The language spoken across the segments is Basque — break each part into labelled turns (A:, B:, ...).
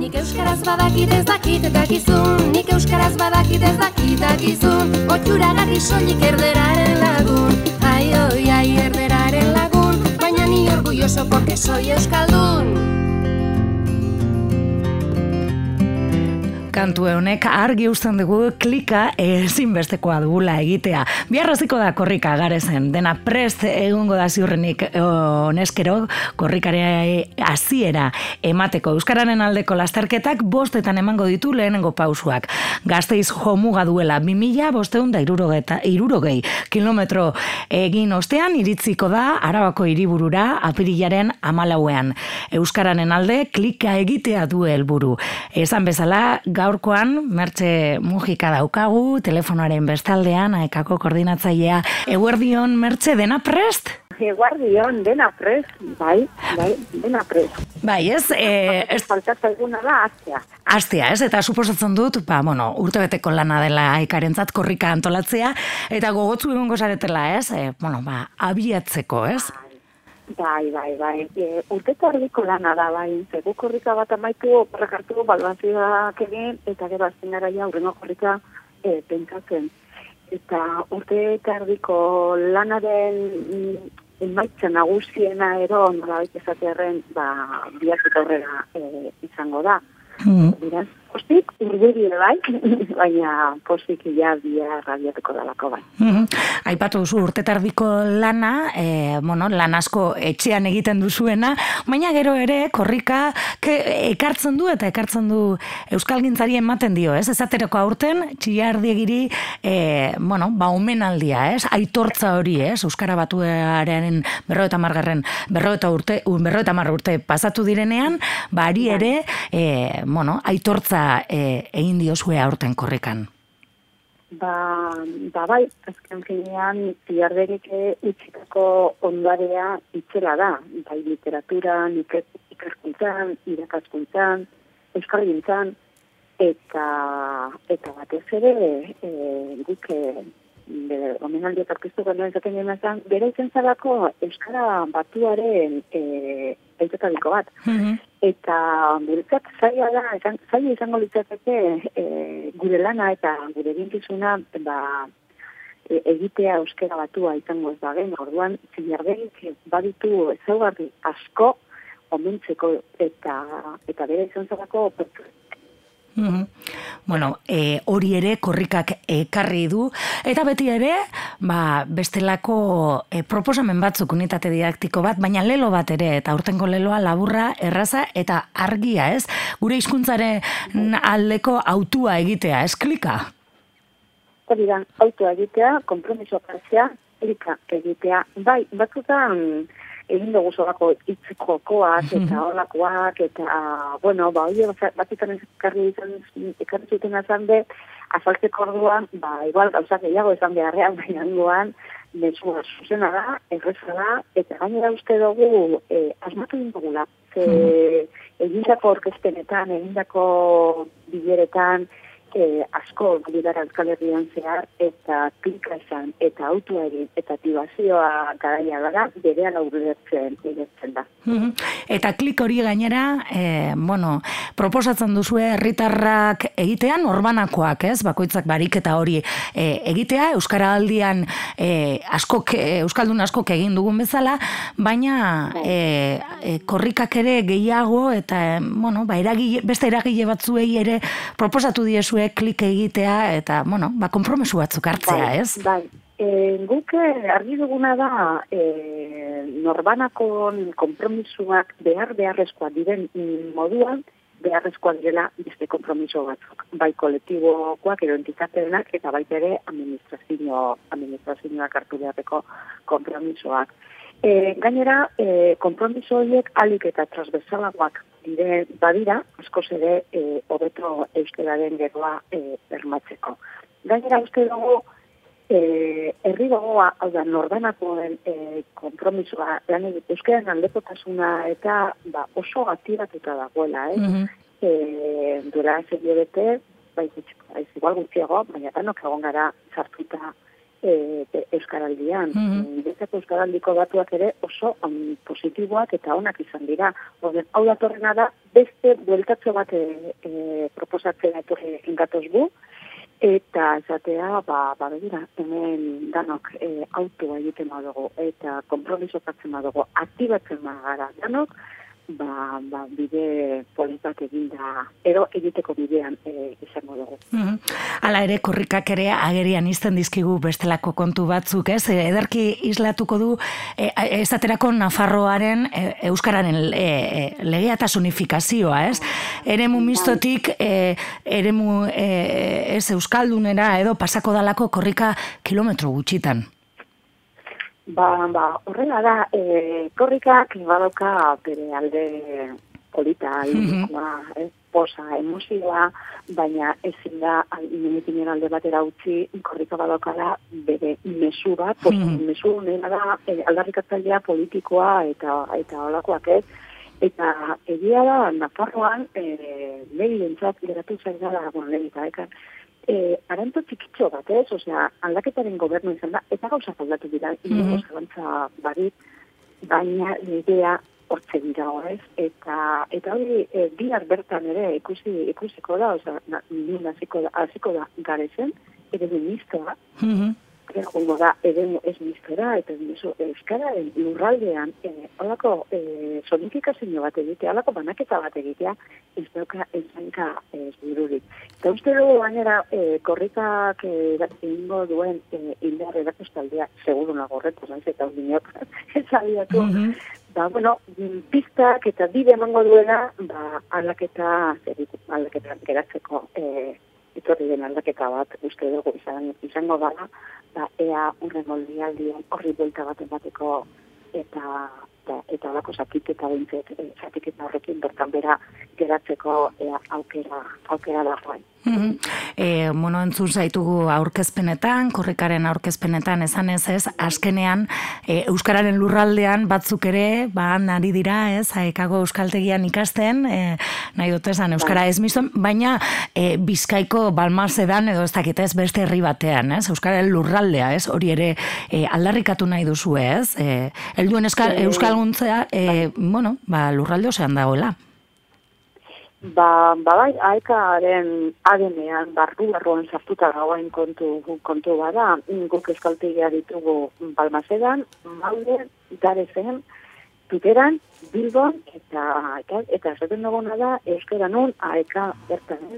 A: Nik euskaraz badakit ez dakit dakizun Nik euskaraz badakit ez dakit dakizun Otxura garri soilik erderaren lagun. Ai, oi, ai, erderaren lagun. Baina ni orgulloso porque soy euskaldun
B: kantu honek argi uzten dugu klika ezinbestekoa dugula egitea. Biarraziko da korrika garezen, dena prest egungo da ziurrenik oneskero korrikare hasiera emateko. Euskararen aldeko lasterketak bostetan emango ditu lehenengo pausuak. Gazteiz jomuga duela 2000 bosteun da irurogei kilometro egin ostean iritziko da Arabako hiriburura apirilaren amalauean. Euskararen alde klika egitea du helburu. Esan bezala, gaurkoan, mertxe mugika daukagu, telefonoaren bestaldean, aekako koordinatzailea. Eguerdion, mertxe, dena prest?
C: Eguerdion, dena prest, bai, bai, dena prest.
B: Bai, ez? E,
C: ez faltatzen eguna da, aztea.
B: Aztea, ez? Eta suposatzen dut, ba, bueno, urtebeteko lana dela aikarentzat korrika antolatzea, eta gogotzu egongo zaretela, ez? E, bueno, ba, abiatzeko, ez?
C: Bai, bai, bai. E, urteko ardiko lana da, bai. Zegu korrika bat amaitu, oporrak hartu, balbazioak egin, eta gero azten gara ja, urrengo korrika e, pentsatzen. Eta urte ardiko lanaren mm, emaitza nagusiena ero, nola baita esatearen, ba, biak eta horrela e, izango da. Mm. Beraz, postik, urduri bai, baina postik ja bia rabiatuko dalako bai.
B: Mm Aipatu duzu urtetardiko lana, e, bueno, lan asko etxean egiten duzuena, baina gero ere korrika ke, ekartzen du eta ekartzen du Euskal Gintzari ematen dio, ez? Ezaterako aurten, txillardiegiri, e, bueno, ba, omenaldia, ez? Aitortza hori, ez? Euskara batuaren berro eta margarren, berro eta urte, berro eta marra urte pasatu direnean, ba, ari bai. ere, e, bueno, aitortza e, egin diozue aurten korrikan?
C: Ba, ba bai, azken finean, ziarderik utzitako ondarea itxela da, bai literaturan, ikerkuntzan, irakaskuntzan, euskal gintzan, eta, eta batez ere, e, guk bere omenaldi etorkizu genuen zaten genuen bere itzen Euskara batuaren e, bat. Mm Eta guretzat zaila da, zaila izango litzateke e, gure lana eta gure gintzuna ba, e, egitea euskara batua izango ez da gen, orduan zinardenik baditu ezaugarri asko omentzeko eta eta bere izan zelako
B: Bueno, e, hori ere korrikak ekarri du eta beti ere, ba, bestelako e, proposamen batzuk unitate didaktiko bat, baina lelo bat ere eta urtengo leloa laburra, erraza eta argia, ez? Gure hizkuntzaren aldeko autua egitea, ez klika?
C: Hori da, autua egitea, kompromiso partzea, klika egitea. Bai, batzutan egin dugu zorako itzikokoak eta holakoak, eta, bueno, ba, oie, batitan ekarri izan, ekarri zuten azan be, azaltzeko orduan, ba, igual, gauzak gehiago izan beharrean, baina duan, mesua zuzena da, erreza da, eta gainera uste dugu, e, asmatu dugula, ze, egindako orkestenetan, egindako bileretan, e, asko bidara Euskal Herrian zehar eta klika esan eta autua egin eta tibazioa garaia gara bere ala urretzen da.
B: Eta klik hori gainera, e, bueno, proposatzen duzu herritarrak egitean orbanakoak, ez? Bakoitzak barik eta hori e, egitea, Euskara aldian e, askok, e, Euskaldun askok egin dugun bezala, baina bai. e, e, korrikak ere gehiago eta, bueno, ba, eragile, beste eragile batzuei ere proposatu diezu duzue klik egitea eta, bueno, ba, kompromesu batzuk hartzea,
C: bai,
B: ez?
C: Bai, e, guk eh, argi duguna da e, norbanako kompromisuak behar beharrezkoa diren moduan, beharrezkoa direla beste kompromiso batzuk. Bai kolektibokoak edo entitatenak eta baita ere administrazio, administrazioak hartu beharreko kompromisoak. E, gainera, e, kompromiso horiek alik eta transversalagoak dire badira, asko ere e, hobeto euskararen geroa e, bermatzeko. Gainera uste dugu, e, herri gogoa, hau da, nordanakoen e, kompromisoa, lan euskaren aldekotasuna eta ba, oso atibatuta dagoela, eh? Mm -hmm. e, ez bete, bai, ez igual gutxiago, baina tanok egon gara zartuta e, Euskaraldian. Mm -hmm. Euskaraldiko batuak ere oso on, positiboak eta onak izan dira. Orden, hau datorrena da, beste bueltatzo bat e, e, proposatzea etorri ingatoz gu, eta esatea, ba, ba begira, hemen danok e, autua egiten badugu, eta kompromiso katzen badugu, aktibatzen gara danok, ba, ba, bide politak eginda, ero egiteko bidean e, izango dugu. Mm
B: Hala ere, korrikak ere agerian izten dizkigu bestelako kontu batzuk, ez? E, ederki islatuko du, e, ezaterako Nafarroaren e, Euskararen e, e, legea eta sonifikazioa, ez? Eremu mistotik, e, eremu e, ez Euskaldunera edo pasako dalako korrika kilometro gutxitan.
C: Ba, ba, horrela da, e, korrikak badoka bere alde polita, mm -hmm. posa, emozioa, baina ezin da, inemitinen alde batera utzi, korrika badokala bere mesu bat, mm -hmm. mesu nena da, e, aldarrikatzailea politikoa eta eta olakoak ez, Eta egia da, Nafarroan, e, lehi dintzat, geratu zain da, bueno, lehi eta, eh, aranto txikitxo bat, ez? Osea, aldaketaren gobernu izan da, eta gauza aldatu dira, mm -hmm. barit, baina idea hortze dira, ez? Eta, eta hori, e, bihar bertan ere ikusi, ikusiko da, osea, nien hasiko da, hasiko da garezen, ere ministroa, mm jongo da edeno ez mistera eta eso euskara lurraldean eh holako eh sonifikazio bat egitea holako banaketa bat egitea ez dauka esanka ez bururik. Eta uste dugu gainera eh korrikak egingo duen eh indar erakustaldea seguru nago horretu naiz eta undiok ez sabiatu Ba, bueno, pistak eta bide emango duena, ba, aldaketa, aldaketa geratzeko, eh, itorri den aldaketa bat, uste dugu izan, izango dala, ba, ea urren oldialdian horri buelta bat emateko eta eta eta lako zakiketa bintzet, e, zakiketa horrekin bertan bera geratzeko ea aukera, aukera da
B: e, mono entzun zaitugu aurkezpenetan, korrikaren aurkezpenetan esan ez ez, askenean e, Euskararen lurraldean batzuk ere, ba, nari dira ez, haekago Euskaltegian ikasten, e, nahi dut esan Euskara ez miston, baina e, bizkaiko balmazedan edo ez dakit ez beste herri batean, ez, Euskararen lurraldea, ez, hori ere e, aldarrikatu nahi duzu ez, e, elduen euskal, euskal guntzea, e, bueno, ba, lurralde osean dagoela.
C: Ba, ba bai, aekaren adenean, barru barruan sartuta gauen kontu, kontu bada, guk eskaltegia ditugu balmazedan, maude, zen, tuteran, bilbon, eta, eta, eta esaten duguna da, euskera nun, aeka bertan?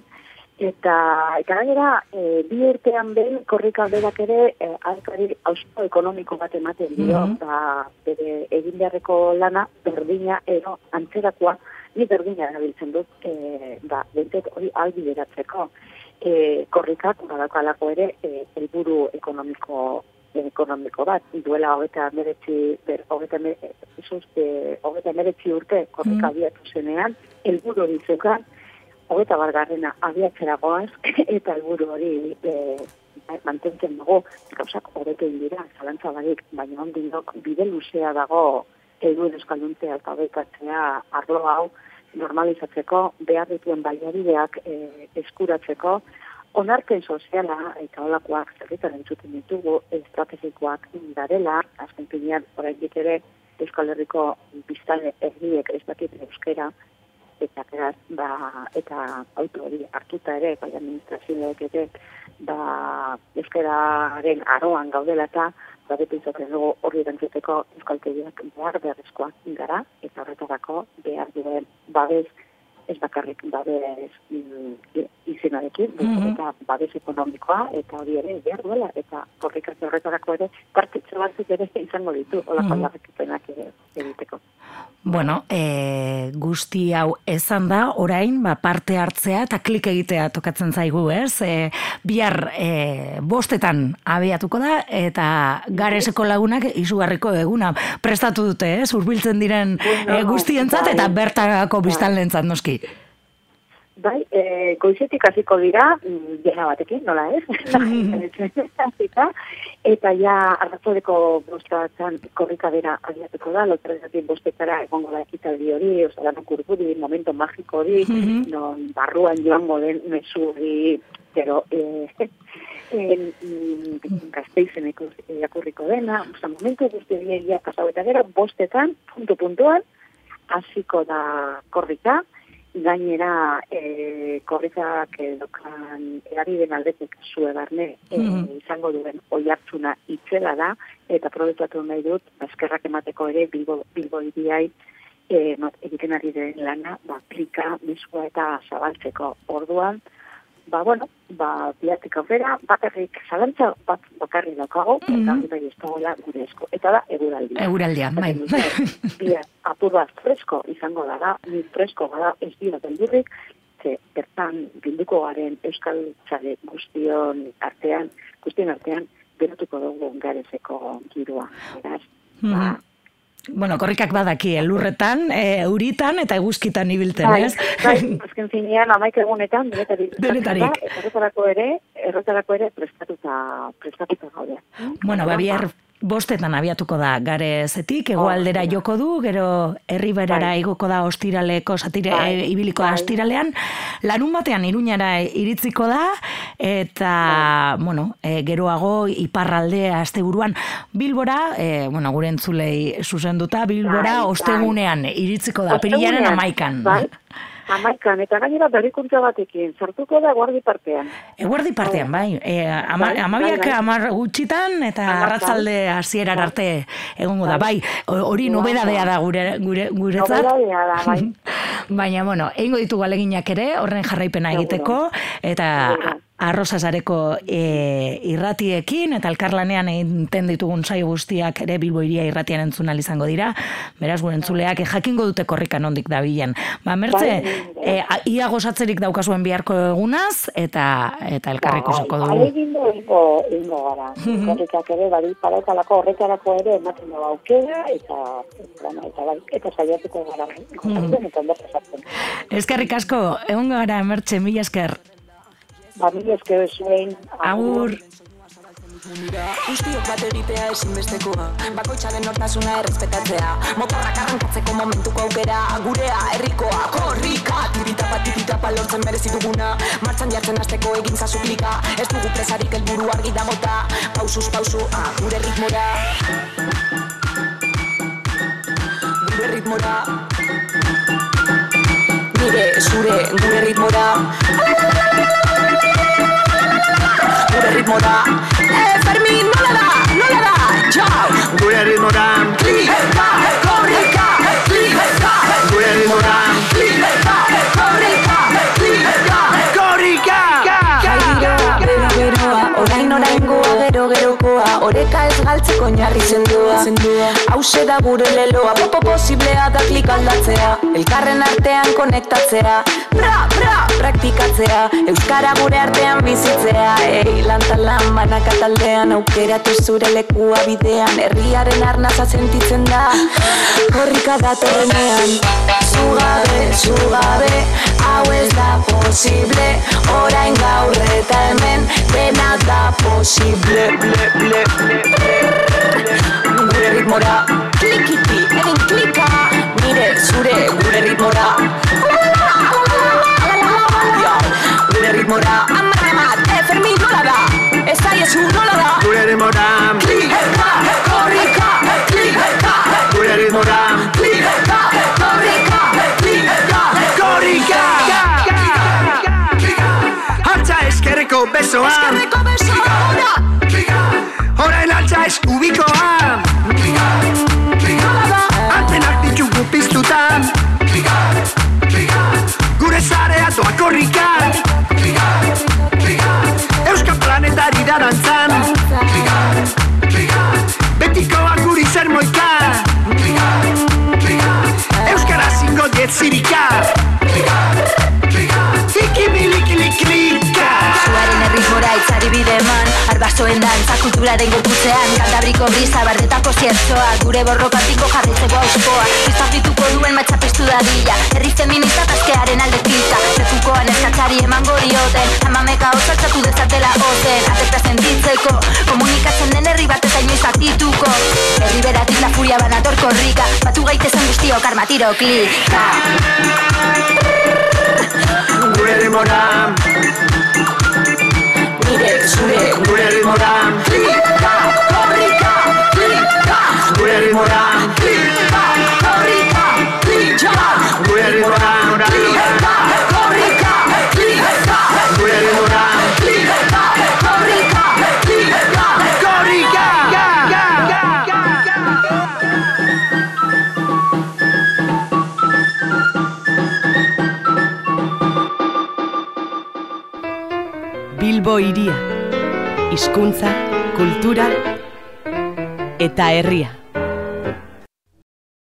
C: Eta, eta gara, e, bi urtean ben, korrika berak ere, e, aekari ausko ekonomiko bat ematen dio, mm -hmm. bere egin beharreko lana, berdina, ero, antzerakoa, ni berdina erabiltzen dut, e, ba, bentet hori albideratzeko. E, korrikak, badakalako ere, e, helburu ekonomiko ekonomiko bat, duela hogeta meretzi, hogeta meretzi urte korrika mm. abiatu zenean, helburu hori zeukan, hogeta bargarrena abiatzera goaz, eta helburu hori e, mantentzen dugu, gauzak hobetu indira, zalantza badik, baina ondinok bide luzea dago egun euskalduntzea eta bekatzea arlo hau normalizatzeko, behar dituen baliabideak e, eskuratzeko, onarten soziala eta olakoak zerritaren zuten ditugu estrategikoak darela, azken pinean, orain ere, Euskal Herriko biztale erdiek ez dakit euskera, eta beraz, ba, eta auto hori hartuta ere, bai administrazioek ere, ba, euskararen aroan gaudela eta, ba, beti izaten dugu horri erantzuteko euskaltegiak behar beharrezkoak gara, eta horretarako behar duen babez ez bakarrik babes mm, izenarekin, mm eta babes ekonomikoa, eta hori ere behar duela, eta korrikaz horretarako ere, partitxo batzuk ere izango ditu, hola mm -hmm. ere egiteko.
B: Bueno, e, guzti hau ezan da, orain, ba, parte hartzea eta klik egitea tokatzen zaigu, ez? E, bihar e, bostetan abiatuko da, eta gareseko lagunak izugarriko eguna prestatu dute, ez? Urbiltzen diren e, guztientzat eta bai. bertako biztan lentzat noski.
C: Bai, e, goizetik hasiko dira, jena mm, batekin, nola ez? eta ja, arrazodeko bostatzen korrika dira abiatuko da, lotrezatik bostetara egongo da ekitaldi hori, da nukurburi, momento magiko hori, mm -hmm. non barruan joango den mesu hori, pero, e, en, gazteizen irakurriko dena, oza, momentu guzti egia pasau eta gero, bostetan, puntu puntuan, hasiko da korrika, gainera e, korrikak edokan erabiden aldetik zue barne e, izango duen oi hartzuna itzela da, eta probetatu nahi dut, eskerrak emateko ere bilbo, bilbo iriai, e, egiten ari den lana, ba, klika, misua eta zabaltzeko orduan, ba, bueno, ba, biatik aurrera, bakarrik zalantza bat bakarri daukago, mm -hmm. eta ez dagoela gure esko. Eta da, eguraldia.
B: Eguraldia, bai.
C: Bia, apur bat fresko izango da, ni fresko bada ez dira beldurrik, ze bertan bilduko garen euskal txale guztion artean, guztion artean, beratuko dugu garezeko girua. Beraz, mm -hmm. ba,
B: Bueno, korrikak badaki, elurretan, e, euritan eta eguzkitan ibilten, bai, ez?
C: Bai, azken zinean, amaik egunetan, denetarik.
B: Denetarik.
C: Errotarako ere, errotarako ere prestatuta, prestatuta gaude.
B: Bueno, babiar, bostetan abiatuko da garezetik, egoaldera oh, joko du, gero herriberara bai. igoko da ostiraleko, satire, bai. e, ibiliko bai. ostiralean, larun batean iruñara iritziko da, eta, bai. bueno, e, geroago iparraldea asteburuan bilbora, e, bueno, gure entzulei zuzenduta, bilbora bai, ostegunean iritziko da, perilaren amaikan. Bai.
C: Amaikan, eta gainera berrikuntza batekin, sartuko da guardi partean.
B: E, guardi partean, bai. E, ama, bai, amabiak bai, bai. amar gutxitan, eta arratzalde hasierar bai. arte egongo da, bai. Hori nobedadea da gure, gure, guretzat.
C: Nobedadea da, bai.
B: Baina, bueno, egingo ditugu aleginak ere, horren jarraipena egiteko, eta arrozazareko e, irratiekin, eta elkarlanean egiten ditugun zai guztiak ere bilbo iria irratian entzun izango dira, beraz gure entzuleak e, jakingo dute korrika nondik da bilen. Ba, mertze, bai, e, ia gozatzerik daukazuen biharko egunaz, eta eta elkarriko zeko
C: dugu. Alegin du ingo, ingo gara. Korrikak ere, bari, parekalako horretarako ere, ematen dugu aukera, eta, bueno, eta, bai, eta saiatuko gara.
B: Eskerrik asko, egon gara, mertxe, mila esker
C: familia eske zuen.
B: Agur.
D: Guztiok bat egitea ezinbestekoa. Bakoitzaren nortasuna errespetatzea. Motorrak arrankatzeko momentuko aukera. Gurea, herrikoa, korrika. Tiritapa, tiritapa lortzen merezi duguna. Martxan jartzen azteko egin zazuplika Ez dugu presarik elburu argi da mota Pausuz pausu, ah, gure ritmora. Gure ritmora. Gure, zure, gure ritmora ez galtzeko narri zendua. Hauze da gure leloa Popo posiblea da klik aldatzea. Elkarren artean konektatzea. Bra, bra, praktikatzea Euskara gure artean bizitzea. Ei, lan banaka taldean Aukeratu zure lekua bidean. Herriaren arnaza sentitzen da Horrika datorrenean Zugabe, zugabe Hau ez da posible. Orain gaur eta hemen Dena da posible. Ble, ble, ble, Gure ritmora Klikiti, egin klika. Nire zure gure ritmora Gure ritmora Amar emat, e, Fermin nola da. Ez da jesu nola da.
E: Gure ritmora
D: Klika, korrika, klika
E: Gure ritmora
D: Klika, korrika, klika
E: Korrika Hartza eskerreko besoa.
D: Eskerreko besoa, ora
E: Horain altza eskubikoa
D: dantza kulturaren gorputzean Kantabriko brisa bardetako ziertzoa Gure borrokatiko jarritzeko auskoa Iztapituko duen matxapestu dadila Herri feminista taskearen alde pita Zefukoan eskatzari eman gorioten Amameka osatzatu dezatela ozen Atekta sentitzeko Komunikatzen den herri bat ez ainoiz aktituko Herri beratik la furia banator korrika Batu gaitezen guztiok armatiro klika.
E: Gure demora
F: sube, sube, con el. Eta herria.